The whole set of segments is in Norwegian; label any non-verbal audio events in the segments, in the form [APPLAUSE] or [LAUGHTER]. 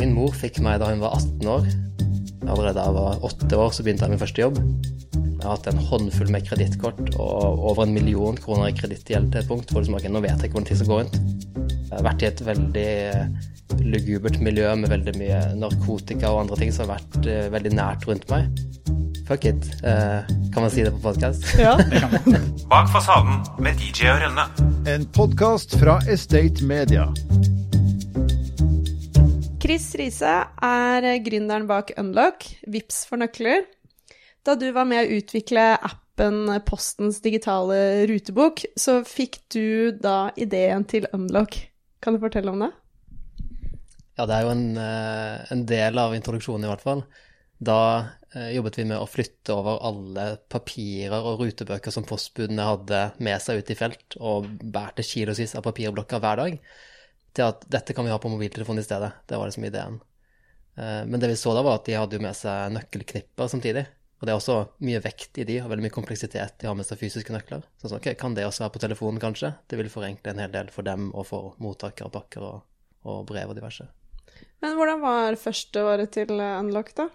Min mor fikk meg da hun var 18 år. Allerede da jeg var åtte år, så begynte jeg min første jobb. Jeg har hatt en håndfull med kredittkort og over en million kroner i kredittgjeld til et punkt hvor liksom, okay, nå vet jeg ikke hvordan ting skal gå rundt. Jeg har vært i et veldig lugubert miljø med veldig mye narkotika og andre ting som har vært uh, veldig nært rundt meg. Fuck it. Uh, kan man si det på podkast? Ja. [LAUGHS] det kan man. Bak fasaden med DJ og Rønne. En podkast fra Estate Media. Chris Riise er gründeren bak Unlock, Vips for nøkler. Da du var med å utvikle appen Postens digitale rutebok, så fikk du da ideen til Unlock. Kan du fortelle om det? Ja, det er jo en, eh, en del av introduksjonen, i hvert fall. Da eh, jobbet vi med å flytte over alle papirer og rutebøker som postbudene hadde med seg ut i felt, og bærte kilosvis av papirblokker hver dag til at dette kan vi ha på mobiltelefon i stedet. Det var liksom ideen. Eh, men det vi så da, var at de hadde jo med seg nøkkelknipper samtidig. Og det er også mye vekt i de, og veldig mye kompleksitet de har med seg fysiske nøkler. Så sånn, ok, Kan det også være på telefonen, kanskje? Det vil forenkle en hel del for dem og for mottakere av pakker og, og, brev og diverse. Men hvordan var første året til Unlock, da?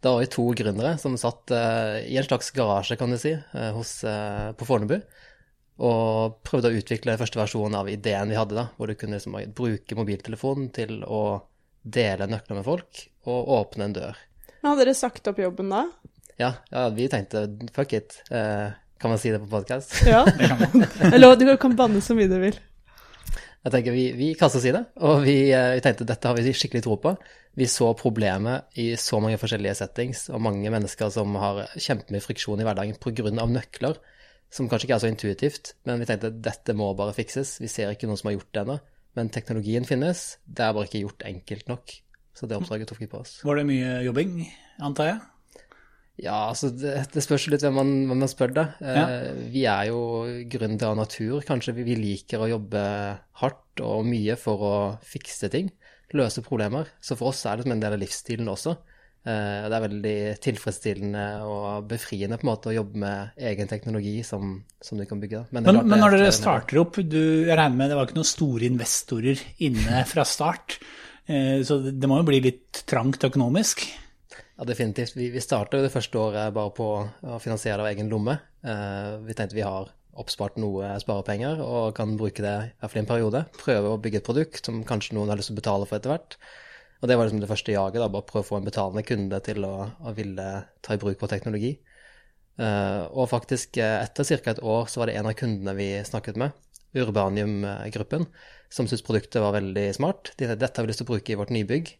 da var vi to gründere som satt uh, i en slags garasje, kan du si, uh, hos, uh, på Fornebu og prøvde å utvikle første versjonen av ideen vi hadde, da, hvor du kunne liksom bruke mobiltelefonen til å dele nøkler med folk og åpne en dør. Men Hadde dere sagt opp jobben da? Ja, ja vi tenkte fuck it. Eh, kan man si det på podkast? Ja. [LAUGHS] Eller du kan banne så mye du vil. Jeg tenker Vi, vi kastet oss i det, og vi, eh, vi, tenkte dette har vi skikkelig tro på. Vi så problemet i så mange forskjellige settings, og mange mennesker som har kjempemye friksjon i hverdagen pga. nøkler som kanskje ikke er så intuitivt, men vi tenkte at dette må bare fikses. Vi ser ikke noen som har gjort det ennå, men teknologien finnes. Det er bare ikke gjort enkelt nok. Så det oppdraget tok vi på oss. Var det mye jobbing, antar jeg? Ja, altså det, det spørs litt hvem man, hvem man spør, da. Ja. Eh, vi er jo gründere av natur, kanskje. Vi, vi liker å jobbe hardt og mye for å fikse ting, løse problemer. Så for oss er det som en del av livsstilen også. Uh, det er veldig tilfredsstillende og befriende på en måte å jobbe med egen teknologi som, som du kan bygge. Men, men, men når dere starter opp, du, jeg regner med det var ikke noen store investorer inne fra start, uh, så det, må jo bli litt trangt økonomisk? Ja, definitivt. Vi, vi starta det første året bare på å finansiere det av egen lomme. Uh, vi tenkte vi har oppspart noe sparepenger og kan bruke det i hvert fall i en periode. Prøve å bygge et produkt som kanskje noen har lyst til å betale for etter hvert. Og det var liksom det første jaget, da, bare prøve å få en betalende kunde til å, å ville ta i bruk vår teknologi. Uh, og faktisk, eh, etter ca. et år, så var det en av kundene vi snakket med, Urbanium-gruppen, som syntes produktet var veldig smart. De, dette har vi lyst til å bruke i vårt nybygg.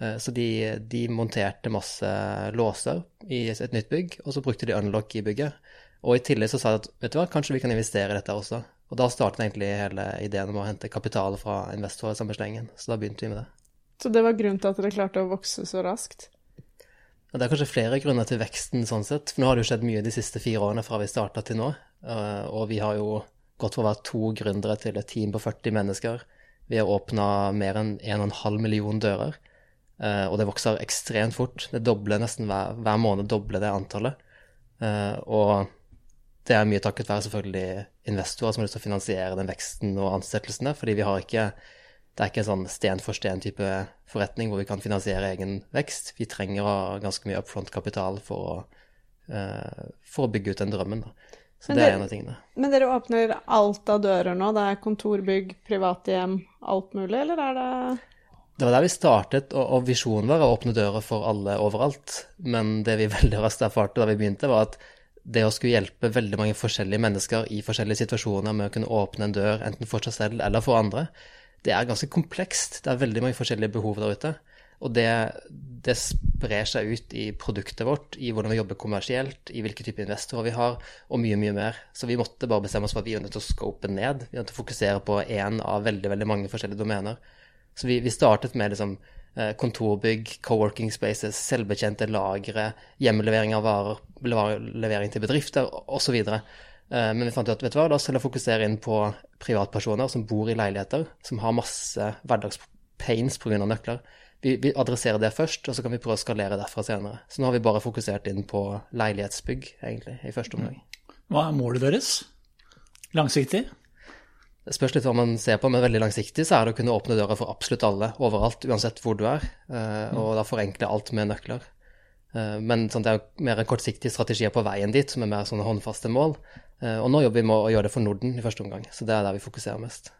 Uh, så de, de, monterte masse låser i et nytt bygg, og så brukte de unlock i bygget. Og i tillegg så sa de at vet du hva, kanskje vi kan investere i dette også. Og da startet egentlig hele ideen om å hente kapital fra investorer samme slengen. Så da begynte vi med det. Så det var grunnen til at det klarte å vokse så raskt? Ja, det er kanskje flere grunner til veksten sånn sett. For nå har det jo skjedd mye de siste fire årene fra vi starta til nå. Eh, og vi har jo gått fra å være to gründere til et team på 40 mennesker. Vi har åpna mer enn 1,5 million dører. Eh, og det vokser ekstremt fort. Det dobler nesten hver, hver måned dobler det antallet. Eh, og det er mye takket være selvfølgelig investorer som har lyst til å finansiere den veksten og ansettelsene, fordi vi har ikke det er ikke en sånn sten for sten-type forretning hvor vi kan finansiere egen vekst. Vi trenger å ha ganske mye upfront-kapital for, uh, for, å bygge ut den drømmen. Da. Så men det er en av tingene. Men dere åpner alt av dører nå? Det er kontorbygg, private hjem, alt mulig, eller er det det var der vi startet, og, og visjonen var å åpne dører for alle overalt. Men det vi [LAUGHS] veldig raskt erfarte da vi begynte, var at det å skulle hjelpe veldig mange forskjellige mennesker i forskjellige situasjoner med å kunne åpne en dør, enten for seg selv eller for andre, det er ganske komplekst. Det er veldig mange forskjellige behov der ute. Og det, det, sprer seg ut i produktet vårt, i hvordan vi jobber kommersielt, i hvilke type investorer vi har, og mye, mye mer. Så vi måtte bare bestemme oss for at vi er nødt til å scope ned. Vi er nødt til å fokusere på én av veldig, veldig mange forskjellige domener. Så vi, vi startet med liksom, eh, kontorbygg, co-working spaces, selvbetjente lagre, hjemlevering av varer, levering til bedrifter osv. Eh, men vi fant ut at vet du hva, la oss heller fokusere inn på privatpersoner som bor i leiligheter, som har masse hverdagspains pga. nøkler. Vi, vi, adresserer det først, og så kan vi prøve å skalere derfra senere. Så nå har vi bare fokusert inn på leilighetsbygg, egentlig, i første omgang. Hva er målet deres langsiktig? Det spørs litt hva man ser på, men veldig langsiktig så er det å kunne åpne døra for absolutt alle, overalt, uansett hvor du er, eh, og da forenkle alt med nøkler. Eh, Men sånn, det er mer kortsiktige strategier på veien dit, som er mer sånne håndfaste mål. Eh, Og nå jobber vi med å gjøre det for Norden i første omgang, så det er der vi fokuserer mest.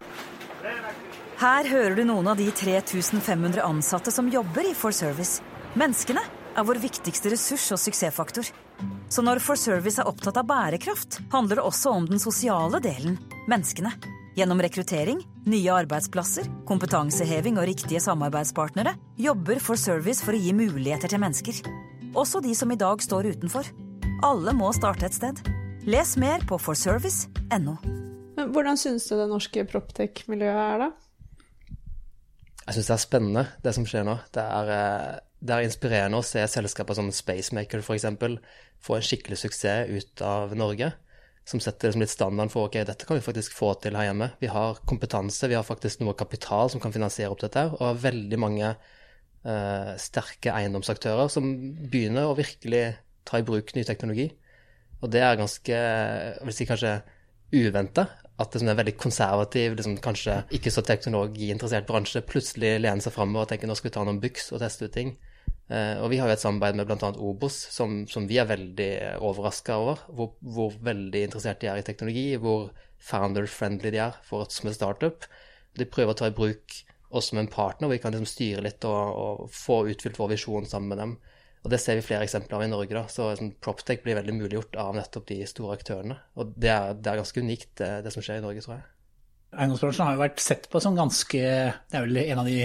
Her hører du noen av de 3500 ansatte som jobber i For Service. Menneskene er vår viktigste ressurs og suksessfaktor. Så når For Service er opptatt av bærekraft, handler det også om den sosiale delen menneskene. Gjennom rekruttering, nye arbeidsplasser, kompetanseheving og riktige samarbeidspartnere jobber For Service for å gi muligheter til mennesker. Også de som i dag står utenfor. Alle må starte et sted. Les mer på forservice.no. Men hvordan syns du det norske proptech-miljøet er, da? Jeg syns det er spennende, det som skjer nå. Det er, eh, det er inspirerende å se selskaper som Spacemaker f.eks. få en skikkelig suksess ut av Norge. Som setter liksom litt standarden for ok, dette kan vi faktisk få til her hjemme. Vi har kompetanse, vi har faktisk noe kapital som kan finansiere opp dette. her, Og har veldig mange eh, sterke eiendomsaktører som begynner å virkelig ta i bruk ny teknologi. Og det er ganske, jeg vil si kanskje uventa. At det er en veldig konservativ, liksom kanskje ikke så teknologiinteressert bransje, plutselig lener seg framover og tenker nå skal vi ta noen byks og teste ut ting. Eh, og vi har jo et samarbeid med bl.a. Obos, som, som vi er veldig overraska over. Hvor, hvor veldig interessert de er i teknologi, hvor founder-friendly de er for et som en startup. De prøver å ta i bruk oss som en partner, hvor vi kan liksom styre litt og, og få utfylt vår visjon sammen med dem. Og det ser vi flere eksempler av i Norge. da, så liksom, Proptech blir veldig muliggjort av nettopp de store aktørene. Og det er, det er ganske unikt, det, det, som skjer i Norge, tror jeg. Eiendomsbransjen har jo vært sett på som ganske Det er vel en av de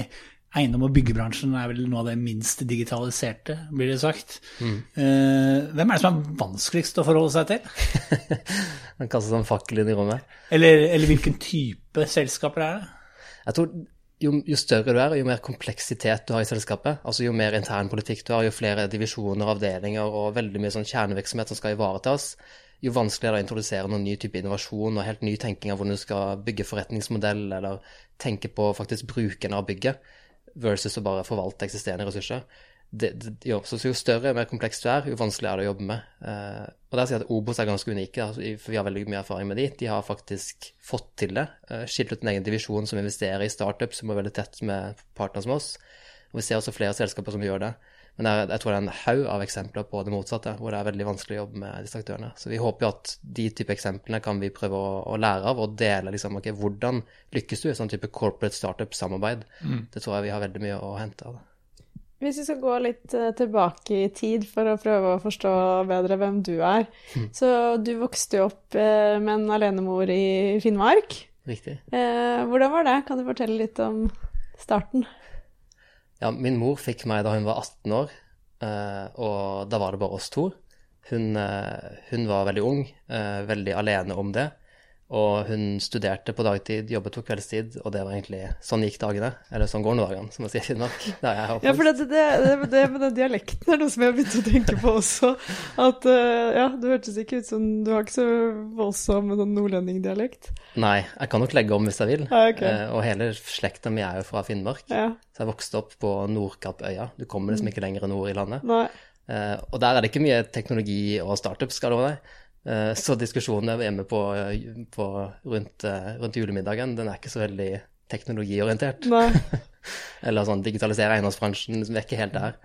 Eiendom- og byggebransjen er vel noe av det minst digitaliserte, blir det sagt. Mm. Eh, hvem er det som er vanskeligst å forholde seg til? [LAUGHS] Han kaster sånn fakkel inn i rommet. Eller, eller hvilken type selskaper er det? Jeg tror jo, jo, større du er, jo mer kompleksitet du har i selskapet, altså jo mer intern politikk du har, jo flere divisjoner, avdelinger og veldig mye sånn kjernevirksomhet som skal ivaretas, jo vanskeligere er det å introdusere noen ny type innovasjon og helt ny tenking av hvordan du skal bygge forretningsmodell, eller tenke på faktisk bruken av bygget, versus å bare forvalte eksisterende ressurser. Det, det, jo, så jo større og mer komplekst du er, jo vanskeligere er det å jobbe med. Eh, og der sier jeg at Obos er ganske unike, altså, for vi har veldig mye erfaring med de. De har faktisk fått til det. Eh, skilt ut en egen divisjon som investerer i startups, som er veldig tett med partnere som oss. Og vi ser også flere selskaper som gjør det. Men jeg, jeg tror det er en haug av eksempler på det motsatte, hvor det er veldig vanskelig å jobbe med disse aktørene. Så vi håper jo at de type eksemplene kan vi prøve å, å lære av, og dele liksom, okay, hvordan lykkes du i sånn type corporate startup-samarbeid. Mm. Det tror jeg vi har veldig mye å hente av. det. Hvis vi skal gå litt uh, tilbake i tid for å prøve å forstå bedre hvem du er. Mm. Så du vokste jo opp uh, med en alenemor i Finnmark. Riktig. Uh, hvordan var det? Kan du fortelle litt om starten? Ja, min mor fikk meg da hun var 18 år, og da var det bare oss to. Hun, hun var veldig ung, veldig alene om det. Og hun studerte på dagtid, jobbet på kveldstid, og det var egentlig sånn gikk dagene. Eller sånn går nå dagene, som man sier i Finnmark. Ja, for det, det, det, det, med den dialekten er noe som jeg har begynt å tenke på også. At ja, du hørtes ikke ut som Du har ikke så voldsom sånn nordlendingdialekt. Nei, jeg kan nok legge om hvis jeg vil. Ja, okay. eh, og hele slekta mi er jo fra Finnmark. Ja. Så jeg vokste opp på Nordkappøya. Du kommer liksom ikke lenger nord i landet. Nei. Eh, og der er det ikke mye teknologi og startup, skal det være deg. Så diskusjonen hjemme på, på rundt, rundt, julemiddagen, den er ikke så veldig teknologiorientert. [LAUGHS] Eller sånn digitalisere eiendomsbransjen, liksom, vi er ikke helt der.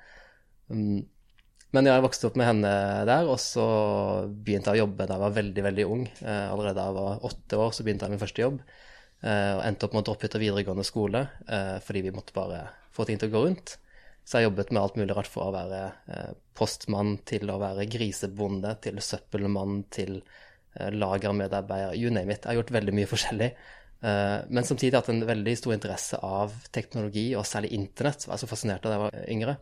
Men jeg vokste opp med henne der, og så begynte jeg å jobbe da jeg var veldig, veldig ung. Allerede da jeg var åtte år, så begynte jeg min første jobb. Og endte opp med å droppe ut av videregående skole fordi vi måtte bare få ting til å gå rundt. Så jeg har jobbet med alt mulig rart fra å være eh, postmann til å være grisebonde, til søppelmann, til eh, lagermedarbeider, you name it. Jeg har gjort veldig mye forskjellig. Eh, men samtidig hatt en veldig stor interesse av teknologi, og særlig internett. Jeg var så fascinert da jeg var yngre.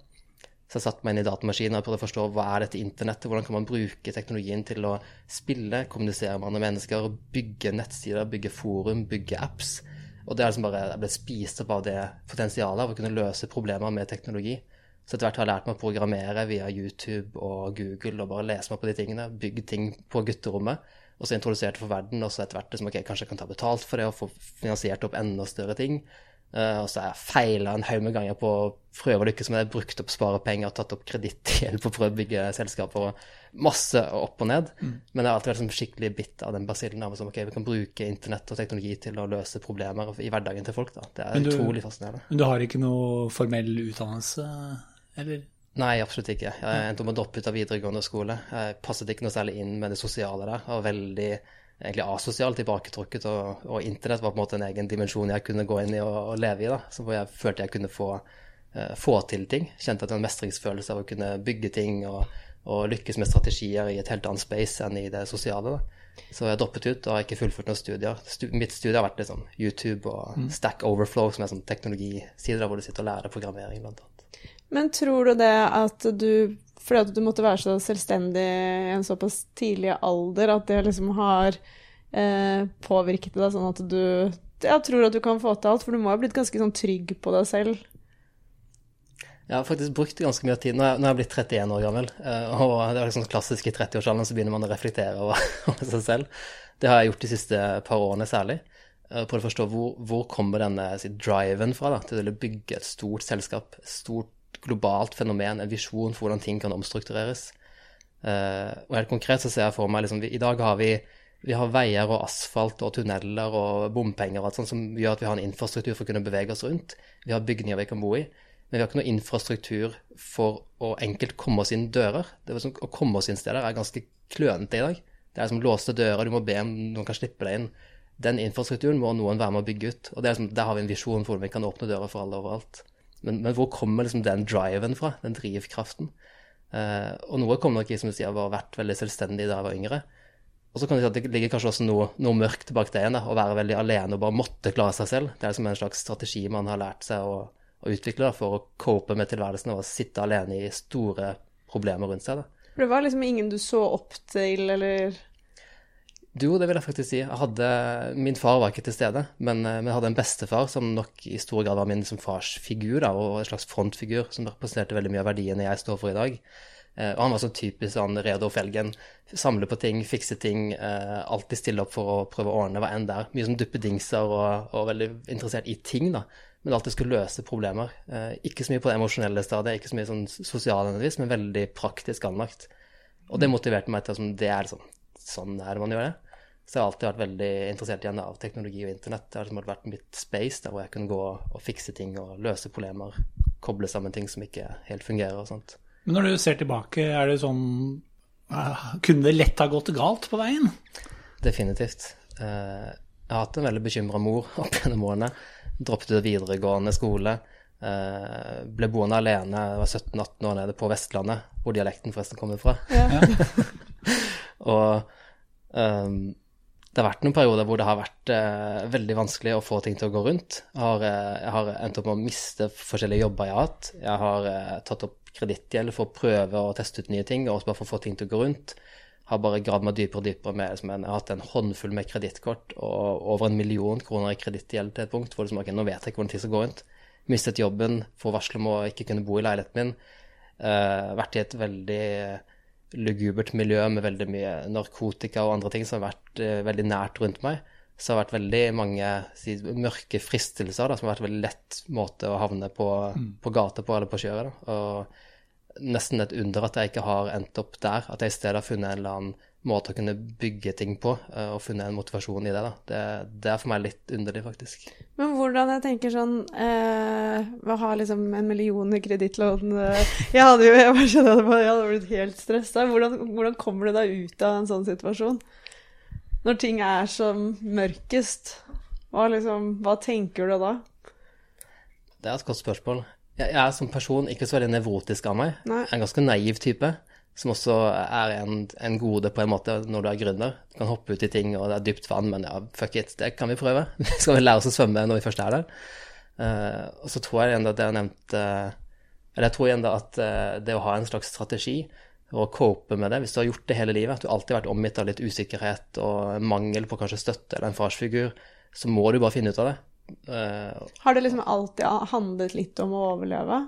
Så jeg satte meg inn i datamaskinen og prøvde å forstå hva er dette internettet, hvordan kan man bruke teknologien til å spille, kommunisere med andre mennesker, bygge nettsider, bygge forum, bygge apps. Og det er liksom bare, jeg ble spist opp av det potensialet av å kunne løse problemer med teknologi. Så etter hvert har jeg lært meg å programmere via YouTube og Google og bare lese meg på de tingene. Bygge ting på gutterommet. Og så introdusert for verden, og så etter hvert liksom, ok, kanskje jeg kan ta betalt for det og få finansiert opp enda større ting. Eh, og så har jeg feila en haug med ganger på å prøve å lykkes med det. Brukt opp sparepenger, tatt opp kredittgjeld på å prøve å bygge selskaper. og Masse opp og ned. Men jeg har alltid vært sånn skikkelig bitt av den basillen. av sånn, ok, Vi kan bruke internett og teknologi til å løse problemer i hverdagen til folk. da. Det er du- utrolig fascinerende. Men du har ikke noe formell utdannelse, eller? Nei, absolutt ikke. Jeg endte opp med å droppe ut av videregående skole. Jeg passet ikke noe særlig inn med det sosiale der. Jeg var veldig egentlig asosialt tilbaketrukket, og, og internett var på en måte en egen dimensjon jeg kunne gå inn i og, og leve i. da, så hvor jeg følte jeg kunne få, uh, få til ting. Kjente at det var en mestringsfølelse av å kunne bygge ting og, og lykkes med strategier i et helt annet space enn i det sosiale. da. Så jeg droppet ut og har ikke fullført noen studier. Stu, mitt studie har vært sånn YouTube og Stack Overflow, som er sånn teknologisider hvor du sitter og lærer programmering, blant annet. Men tror du det at du Fordi at du måtte være så selvstendig i en såpass tidlig alder, at det liksom har eh, påvirket deg sånn at du jeg tror at du kan få til alt? For du må ha blitt ganske sånn trygg på deg selv. Jeg har faktisk brukt ganske mye tid. Nå er, nå er jeg blitt 31 år gammel. eh, Og det er liksom klassisk i 30-årsalderen så begynner man å reflektere over, [LAUGHS] over seg selv. Det har jeg gjort de siste par årene særlig. eh, Prøvd å forstå hvor, hvor kommer denne si, driven fra da, til å bygge et stort selskap. Stort globalt fenomen, en visjon for hvordan ting kan omstruktureres. Eh, og helt konkret så ser jeg for meg liksom, vi, I dag har vi, vi har veier og asfalt og tunneler og bompenger og alt sånt som gjør at vi har en infrastruktur for å kunne bevege oss rundt. Vi har bygninger vi kan bo i. Men vi har ikke noe infrastruktur for å enkelt komme oss inn dører. Det sånn, å komme oss inn steder er ganske klønete i dag. Det er som låste dører, du må be om noen kan slippe deg inn. Den infrastrukturen må noen være med å bygge ut. Og liksom, Der har vi en visjon for hvordan vi kan åpne dører for alle overalt. Men, men hvor kommer liksom den driven fra? Den drivkraften? Uh, og noe kommer nok i, som du sier, å ha vært veldig selvstendig da jeg var yngre. Og så kan du si at det ligger kanskje også noe, noe mørkt bak det igjen, å være veldig alene og bare måtte klare seg selv. Det er liksom en slags strategi man har lært seg å, å utvikle da, for å cope med tilværelsen og sitte alene i store problemer rundt seg. Da. For det var liksom ingen du så opp til, eller Jo, det vil jeg faktisk si. Jeg hadde, min far var ikke til stede, men, eh, men jeg hadde en bestefar som nok i stor grad var min som farsfigur, da, og en slags frontfigur som representerte veldig mye av verdiene jeg står for i dag. Eh, og han var sånn typisk sånn Reodor Felgen. Samle på ting, fikse ting, eh, alltid stille opp for å prøve å ordne hva enn der. Mye sånn duppedingser og, og veldig interessert i ting, da. Men alltid skulle løse problemer. Ikke så mye på det emosjonelle stadiet, ikke så mye sånn sosial men veldig praktisk anlagt. Og det motiverte meg til at det er sånn, sånn er det man gjør det. Så jeg har alltid vært veldig interessert igjen av teknologi og internett. Det har liksom vært mitt space der hvor jeg kunne gå og fikse ting og løse problemer. Koble sammen ting som ikke helt fungerer og sånt. Men når du ser tilbake, er det sånn eh, Kunne det lett ha gått galt på veien? Definitivt. Eh, Jeg har hatt en veldig bekymra mor [LAUGHS] opp gjennom årene. Droppet videregående skole. eh, Ble boende alene, jeg var 17-18 år nede på Vestlandet, hvor dialekten forresten kommer fra. [LAUGHS] og um, det har vært noen perioder hvor det har vært uh, veldig vanskelig å få ting til å gå rundt. Jeg har, uh, jeg har endt opp med å miste forskjellige jobber jeg har hatt. Jeg har uh, tatt opp kredittgjeld for å prøve å teste ut nye ting, og også bare for å få ting til å gå rundt. Har bare gravd meg dypere og dypere med liksom, Jeg har hatt en håndfull med kredittkort og over en million kroner i kredittgjeld til et punkt hvor liksom, okay, nå vet jeg ikke hvordan ting skal gå rundt. Mistet jobben, får varsel om å ikke kunne bo i leiligheten min. Vært i et veldig lugubert miljø med veldig mye narkotika og andre ting som har vært eh, veldig nært rundt meg. Så det har vært veldig mange si, mørke fristelser da, som har vært veldig lett måte å havne på, på gata på eller på kjøret. Da. Og nesten et under at jeg ikke har endt opp der. At jeg i stedet har funnet en eller annen måte å kunne bygge ting på, eh, og funnet en motivasjon i det. da. Det, det er for meg litt underlig, faktisk. Men hvordan jeg tenker sånn eh, Å ha liksom en million i kredittlån eh, Jeg hadde jo jeg bare skjønner at jeg hadde blitt helt stressa. Hvordan, hvordan kommer du deg ut av en sånn situasjon? Når ting er som mørkest, hva, liksom, hva tenker du da? Det er et godt spørsmål. Jeg, jeg er som person ikke så veldig nevrotisk av meg. Nei. Jeg er en ganske naiv type, som også er en, en gode på en måte når du er gründer. Du kan hoppe ut i ting, og det er dypt vann, men ja, fuck it, det kan vi prøve. [LAUGHS] Vi skal vel lære oss å svømme når vi først er der. Uh, og så tror jeg igjen at jeg nevnte Eller jeg tror igjen at eh, det å ha en slags strategi og cope med det, hvis du har gjort det hele livet, at du alltid har vært omgitt av litt usikkerhet og mangel på kanskje støtte eller en farsfigur, så må du bare finne ut av det. Uh, Har det liksom alltid handlet litt om å overleve?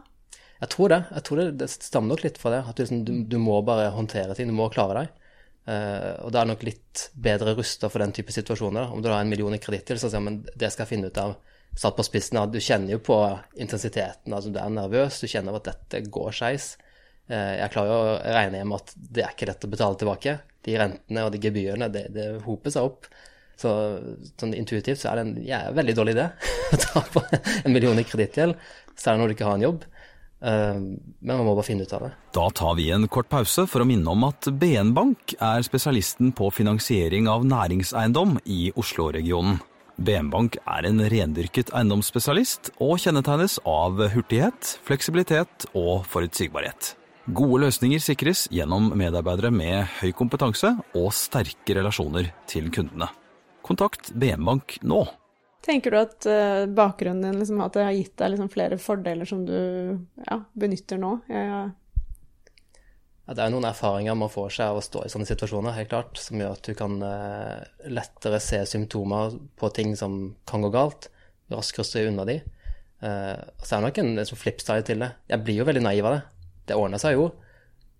Jeg tror det. Jeg tror det, det stammer nok litt fra det. At du, liksom, du, du må bare håndtere ting. Du må klare deg. Uh, og da er nok litt bedre rusta for den type situasjoner. Om du har en million i kreditt til, så sier man det skal jeg finne ut av satt på spissen. av Du kjenner jo på intensiteten. altså Du er nervøs, du kjenner at dette går skeis. Uh, jeg klarer jo å regne hjem at det er ikke lett å betale tilbake. De rentene og de gebyrene, det, det hoper seg opp. Så sånn intuitivt så er det en ja, veldig dårlig idé [LAUGHS] å ta på en million i kredittgjeld, særlig når du ikke har en jobb. Eh, men man må bare finne ut av det. Da tar vi en kort pause for å minne om at BN Bank er spesialisten på finansiering av næringseiendom i Oslo-regionen. BN Bank er en rendyrket eiendomsspesialist og kjennetegnes av hurtighet, fleksibilitet og forutsigbarhet. Gode løsninger sikres gjennom medarbeidere med høy kompetanse og sterke relasjoner til kundene. Kontakt BN Bank nå. Tenker du at uh, bakgrunnen din liksom, at det har gitt deg liksom, flere fordeler som du ja, benytter nå? Ja. ja, det er noen erfaringer man får seg av å stå i sånne situasjoner, helt klart, som gjør at du kan uh, lettere se symptomer på ting som kan gå galt, raskere stå unna de. Uh, så er det nok en, en sånn flipside til det. Jeg blir jo veldig naiv av det. Det ordner seg jo.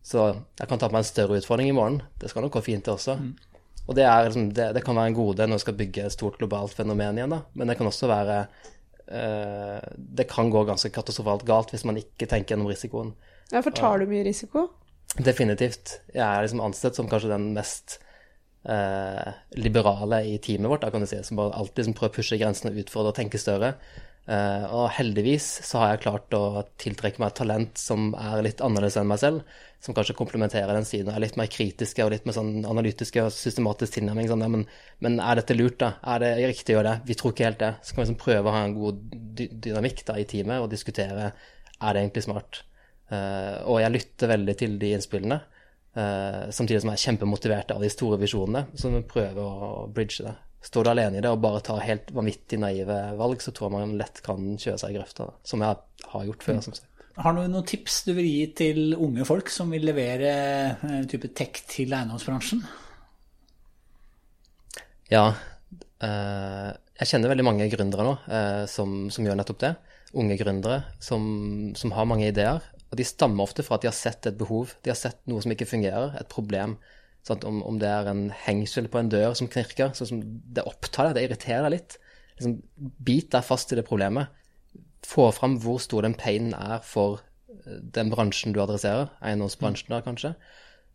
Så jeg kan ta på meg en større utfordring i morgen. Det skal nok gå fint, det også. Mm. Og det, er, liksom, det, det, kan være en gode når du skal bygge et stort globalt fenomen igjen, da. Men det kan også være uh, Det kan gå ganske katastrofalt galt hvis man ikke tenker gjennom risikoen. Ja, for tar du mye risiko? Definitivt. Jeg er liksom ansett som kanskje den mest eh, liberale i teamet vårt, da kan du si, som bare alltid liksom prøver å pushe grensene utfordre og tenke større. Uh, og heldigvis så har jeg klart å tiltrekke meg et talent som er litt annerledes enn meg selv, som kanskje komplementerer den siden. Er litt mer kritiske og litt mer sånn analytiske og systematisk tilnærming. Sånn, men, men, er dette lurt, da? Er det riktig å gjøre det? Vi tror ikke helt det. Så kan vi liksom prøve å ha en god dy dynamikk da, i teamet og diskutere er det egentlig smart. Uh, og jeg lytter veldig til de innspillene, uh, samtidig som jeg er kjempemotivert av de store visjonene, så vi prøver å bridge det. Står du alene i det og bare tar helt vanvittig naive valg, så tror jeg man lett kan kjøre seg i grøfta, som jeg har gjort før. som sagt. Har du noen tips du vil gi til unge folk som vil levere eh, type tech til eiendomsbransjen? Ja, eh, jeg kjenner veldig mange gründere nå eh, som, som, gjør nettopp det. Unge gründere som, som, har mange ideer. Og de stammer ofte fra at de har sett et behov. De har sett noe som ikke fungerer, et problem. Sånn, om, om, det er en hengsel på en dør som knirker, sånn som det opptar deg, det irriterer deg litt. Liksom, bit deg fast i det problemet. Få fram hvor stor den painen er for eh, den bransjen du adresserer, eiendomsbransjen der kanskje,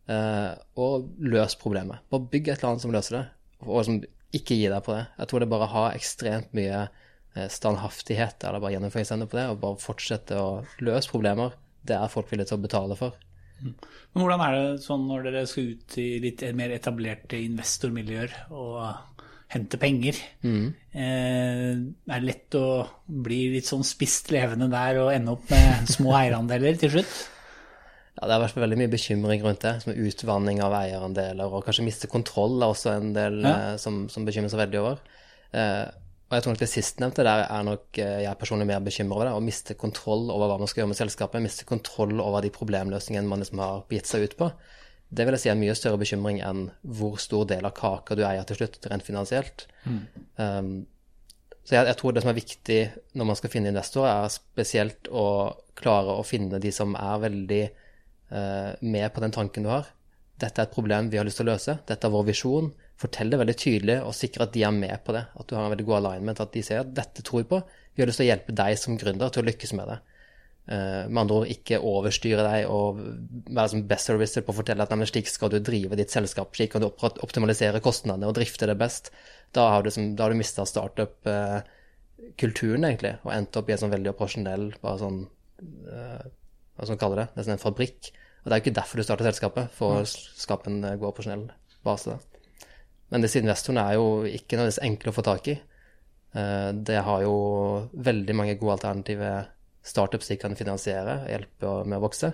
uh, og løs problemet. Bare bygg et eller annet som løser det, og som ikke gi deg på det. Jeg tror det bare har ekstremt mye uh, standhaftighet, eller bare gjennomføringsevne på det, og bare fortsette å løse problemer. Det er folk villige til å betale for. Men hvordan er det sånn når dere skal ut i litt mer etablerte investormiljøer og hente penger? Mm. Eh, er det lett å bli litt sånn spist levende der og ende opp med små [LAUGHS] eierandeler til slutt? Ja, Det har vært veldig mye bekymring rundt det, som utvanning av eierandeler, og kanskje miste kontroll er også en del ja. eh, som, som, bekymrer seg veldig over. Eh, og jeg tror nok det sistnevnte der er nok eh, jeg personlig mer bekymret over det. Å miste kontroll over hva man skal gjøre med selskapet. Miste kontroll over de problemløsningene man liksom har gitt seg ut på. Det vil jeg si er en mye større bekymring enn hvor stor del av kaka du eier til slutt, rent finansielt. Mm. Um, så jeg, jeg, tror det som er viktig når man skal finne investorer, er spesielt å klare å finne de som er veldig uh, med på den tanken du har. Dette er et problem vi har lyst til å løse. Dette er vår visjon fortell det veldig tydelig og sikre at de er med på det. At du har en veldig god alignment, at de ser at dette tror vi på. Vi har lyst til å hjelpe deg som gründer til å lykkes med det. Uh, med andre ord ikke overstyre deg og være som best servicer på å fortelle at nei, slik skal du drive ditt selskap, slik kan du optimalisere kostnadene og drifte det best. Da har du, som, da du mista startup-kulturen, uh, egentlig, og endt opp i en sånn veldig operasjonell bare sånn uh, Hva skal man kalle det? Nesten en fabrikk. Og det er jo ikke derfor du starter selskapet, for å skape en god operasjonell base. Men disse investorene er jo ikke nødvendigvis enkle å få tak i. Eh, det har jo veldig mange gode alternative startups de kan finansiere og hjelpe med å vokse.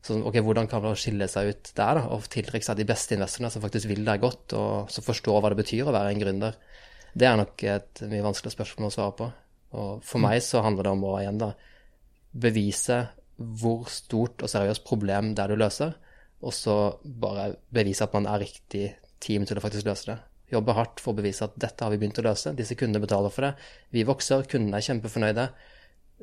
Så ok, hvordan kan man skille seg ut der da, og tiltrekke seg de beste investorene som faktisk vil deg godt, og som forstår hva det betyr å være en gründer? Det er nok et mye vanskeligere spørsmål å svare på. Og for meg så handler det om å igjen da bevise hvor stort og seriøst problem det er du løser, og så bare bevise at man er riktig team til å faktisk løse det. Jobbe hardt for å bevise at dette har vi begynt å løse. Disse kundene betaler for det. Vi vokser, kundene er kjempefornøyde.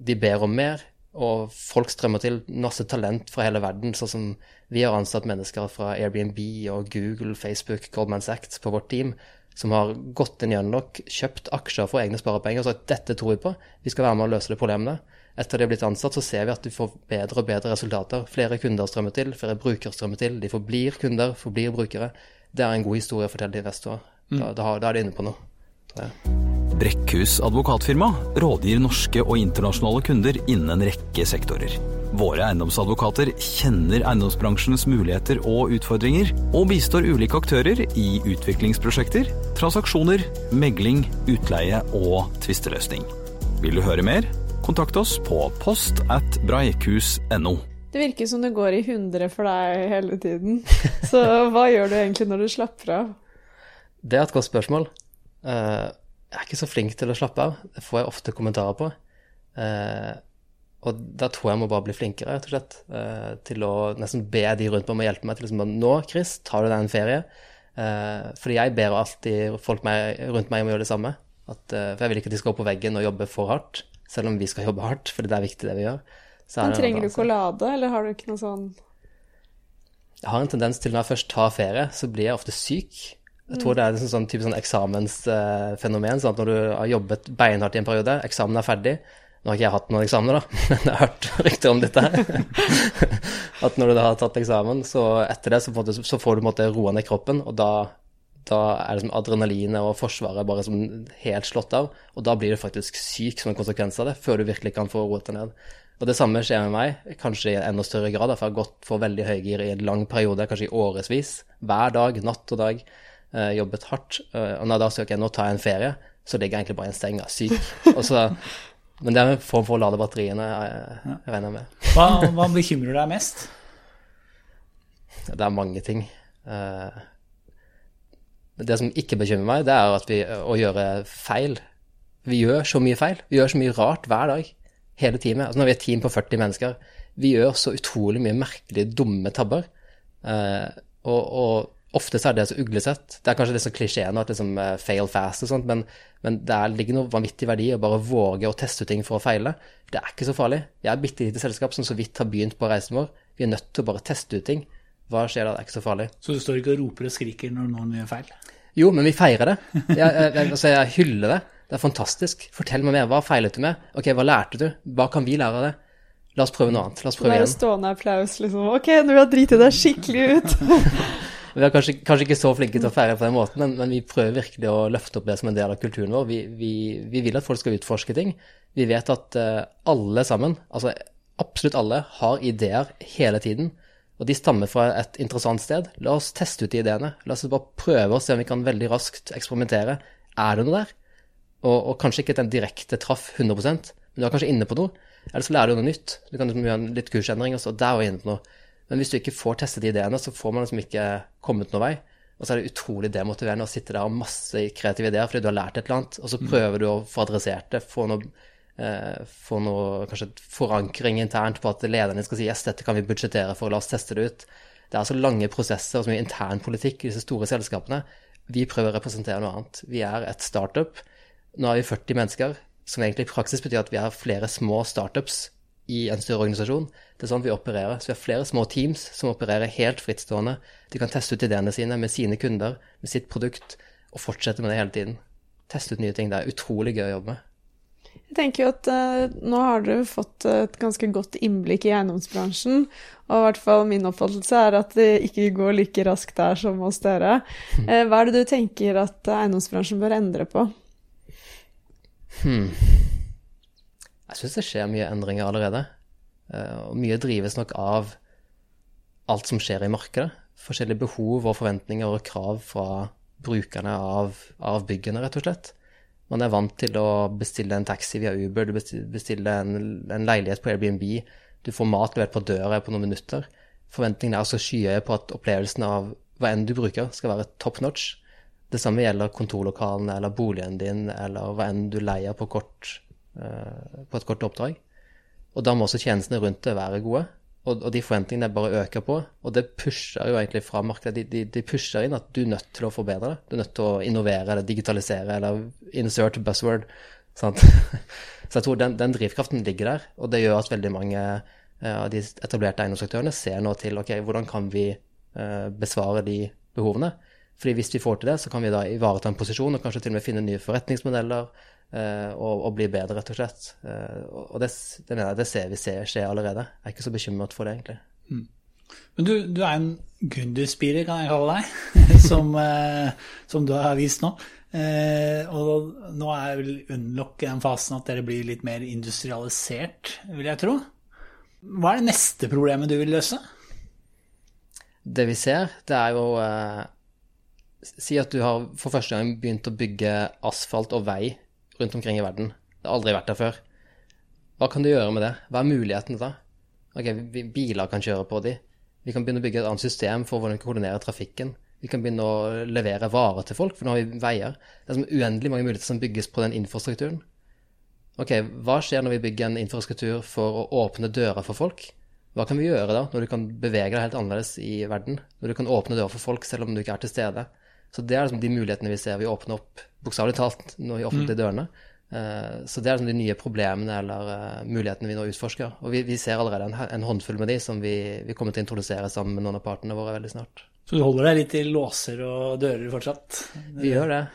De ber om mer, og folk strømmer til masse talent fra hele verden. Sånn som vi har ansatt mennesker fra Airbnb og Google, Facebook, Goldman Sachs på vårt team, som har gått inn i nok, kjøpt aksjer for egne sparepenger og sagt dette tror vi på, vi skal være med og løse de problemene. Etter de har blitt ansatt, så ser vi at de får bedre og bedre resultater. Flere kunder strømmer til, flere brukere strømmer til. De forblir kunder, forblir brukere. Det er en god historie å fortelle til investorer. Da, da, da er de inne på noe, Ja. Brekkhus advokatfirma rådgir norske og internasjonale kunder innen en rekke sektorer. Våre eiendomsadvokater kjenner eiendomsbransjens muligheter og utfordringer, og bistår ulike aktører i utviklingsprosjekter, transaksjoner, megling, utleie og tvisteløsning. Vil du høre mer? Kontakt oss på post at breikhus.no. Det virker som det går i hundre for deg hele tiden. [LAUGHS] Så hva gjør du egentlig når du slapper av? Det er et godt spørsmål. Eh, jeg er ikke så flink til å slappe av. Det får jeg ofte kommentarer på. Eh, og da tror jeg må bare bli flinkere, rett og slett. eh, til å nesten be de rundt meg om å hjelpe meg til liksom Nå, Chris, tar du deg en ferie? Fordi jeg ber alltid folk rundt meg om å gjøre det samme. At, for jeg vil ikke at de skal opp på veggen og jobbe for hardt, selv om vi skal jobbe hardt, fordi det er viktig det vi gjør. Men trenger du ikke å lade, eller har du ikke noe sånn Jeg har en tendens til når jeg først tar ferie, så blir jeg ofte syk. Jeg tror det er en sånn type sånn eksamensfenomen. sånn at når du har jobbet beinhardt i en periode, eksamen er ferdig Nå har ikke jeg hatt noen eksamener, da, [LAUGHS] men jeg har hørt rykter om dette her. [LAUGHS] At når du da har tatt eksamen, så etter det så, en måte, så får du måte roa ned kroppen, og da, da er det som adrenalinet og forsvaret bare som helt slått av. Og da blir du faktisk syk som en konsekvens av det, før du virkelig kan få roet deg ned. Og det samme skjer med meg, kanskje i enda større grad, for jeg har gått for veldig høygir i en lang periode, kanskje i årevis. Hver dag, natt og dag. Uh, jobbet hardt. Uh, og når jeg da søker jeg nå tar jeg en ferie, så ligger jeg egentlig bare i en seng, og er syk. Så, [LAUGHS] men det er en form for å lade batteriene, jeg, jeg regner med. Hva, hva bekymrer deg mest? Det er mange ting. Uh, Det som ikke bekymrer meg, det er at vi, å gjøre feil. Vi gjør så mye feil. Vi gjør så mye rart hver dag. Hele teamet. Altså når vi er et team på 40 mennesker, vi gjør så utrolig mye merkelige, dumme tabber. Eh, og, og ofte så er det så uglesett. Det er kanskje litt som klisjé nå at liksom fail fast og sånt, men, men det er, ligger noe vanvittig verdi i å bare våge å teste ut ting for å feile. Det er ikke så farlig. Jeg er et bitte lite selskap som så vidt har begynt på reisen vår. Vi er nødt til å bare teste ut ting. Hva skjer da? Det er ikke så farlig. Så du står ikke og roper og skriker når noen gjør feil? Jo, men vi feirer det. Jeg, jeg, altså jeg hyller det. Det er fantastisk. Fortell meg mer. Hva feilet du med? Ok, hva lærte du? Hva kan vi lære av det? La oss prøve noe annet. La oss prøve igjen. stående applaus, liksom. Ok, nå har driti deg skikkelig ut. [LAUGHS] Vi er kanskje, kanskje ikke så flinke til å feire på den måten, men, men vi prøver virkelig å løfte opp det som en del av kulturen vår. Vi, vi, vi vil at folk skal utforske ting. Vi vet at uh, alle sammen, altså absolutt alle, har ideer hele tiden. Og de stammer fra et interessant sted. La oss teste ut de ideene. La oss bare prøve å se om vi kan veldig raskt eksperimentere. Er det noe der? Og, og kanskje ikke den direkte traff 100% men du er kanskje inne på noe. Eller så lærer du noe nytt. Du kan liksom gjøre en litt kursendring, og så der var jeg inne på noe. Men hvis du ikke får testet de ideene, så får man liksom ikke kommet noen vei. Og så er det utrolig demotiverende å sitte der og masse kreative ideer fordi du har lært et eller annet, og så prøver du å få adressert det, få noe, eh, få noe kanskje forankring internt på at lederne skal si yes, dette kan vi budsjettere for, la oss teste det ut. Det er så lange prosesser og så mye internpolitikk i disse store selskapene. Vi prøver å representere noe annet. Vi er et startup. Nå er vi 40 mennesker, som egentlig i praksis betyr at vi har flere små startups i en større organisasjon. Det er sånn vi opererer. Så vi har flere små teams som opererer helt frittstående. De kan teste ut ideene sine med sine kunder, med sitt produkt, og fortsette med det hele tiden. Teste ut nye ting. Det er utrolig gøy å jobbe med. Jeg tenker jo at eh, nå har dere fått et ganske godt innblikk i eiendomsbransjen, og i hvert fall min oppfattelse er at det ikke går like raskt der som hos dere. [LAUGHS] Eh, hva er det du tenker at eiendomsbransjen bør endre på? Jeg syns det skjer mye endringer allerede. Eh, Og mye drives nok av alt som skjer i markedet. Forskjellige behov og forventninger og krav fra brukerne av, av byggene, rett og slett. Man er vant til å bestille en taxi via Uber, du bestiller en, en leilighet på Airbnb, du får mat levert på døra på noen minutter. Forventningene er så skyhøye på at opplevelsen av hva enn du bruker, skal være top notch. Det samme gjelder kontorlokalene eller boligen din eller hva enn du leier på, kort, eh, på et kort oppdrag. Og da må også tjenestene rundt det være gode. Og, de forventningene bare øker på. Og det pusher jo egentlig fra markedet. De, de, de pusher inn at du er nødt til å forbedre det. Du er nødt til å innovere eller digitalisere eller insert buzzword. Sant? [LAUGHS] Så jeg tror den, den drivkraften ligger der, og det gjør at veldig mange eh, av de etablerte eiendomsaktørene ser nå til ok, hvordan kan vi eh, besvare de behovene. Fordi hvis vi får til det, så kan vi da ivareta en posisjon og kanskje til og med finne nye forretningsmodeller eh, og, og, bli bedre, rett og slett. Eh, og det, det, mener jeg det ser vi ser skje allerede. Jeg er ikke så bekymret for det, egentlig. Mm. Men du, du, er en gründerspirer, kan jeg kalle deg, [LAUGHS] som, eh, som, du har vist nå. Eh, og nå er vel Unlock i den fasen at dere blir litt mer industrialisert, vil jeg tro. Hva er det neste problemet du vil løse? Det vi ser, det er jo eh, Si at du har for første gang begynt å bygge asfalt og vei rundt omkring i verden. Det har aldri vært der før. Hva kan du gjøre med det? Hva er mulighetene da? Ok, Biler kan kjøre på de. Vi kan begynne å bygge et annet system for hvordan vi kan koordinere trafikken. Vi kan begynne å levere varer til folk, for nå har vi veier. Det er som uendelig mange muligheter som bygges på den infrastrukturen. Ok, Hva skjer når vi bygger en infrastruktur for å åpne dører for folk? Hva kan vi gjøre da, når du kan bevege deg helt annerledes i verden? Når du kan åpne dører for folk selv om du ikke er til stede? Så det er liksom de mulighetene vi ser. Vi åpner opp bokstavelig talt når vi åpner de dørene. Eh, så det er liksom de nye problemene eller uh, mulighetene vi nå utforsker. Og vi, vi ser allerede en, en, håndfull med de som vi, vi, kommer til å introdusere sammen med noen av partene våre veldig snart. Så du holder deg litt i låser og dører fortsatt? Vi gjør det.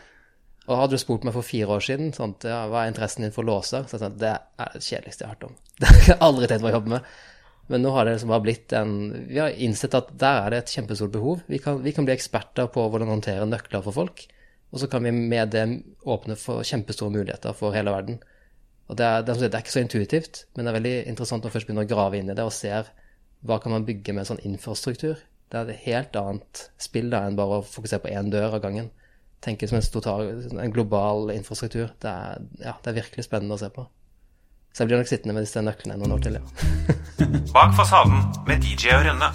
Og hadde du spurt meg for fire år siden sånn, ja, hva er interessen din for låser, så jeg sånn, det er det kjedeligste jeg har hørt om. [LAUGHS] Det har jeg aldri tenkt meg å jobbe med. Men nå har det liksom bare blitt en Vi har innsett at der er det et kjempestort behov. Vi kan, vi kan bli eksperter på hvordan håndtere nøkler for folk. Og så kan vi med det åpne for kjempestore muligheter for hele verden. Og det er, det er, ikke så intuitivt, men det er veldig interessant å først begynne å grave inn i det og ser hva kan man bygge med sånn infrastruktur. Det er et helt annet spill da enn bare å fokusere på én dør av gangen. Tenke som en, total, en global infrastruktur. Det er, ja, det er, virkelig spennende å se på. Så jeg blir nok sittende med disse nøklene noen år til, ja. [LAUGHS] Bak fasaden med DJ og Rønne.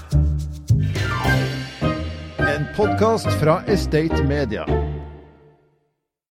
En podkast fra Estate Media.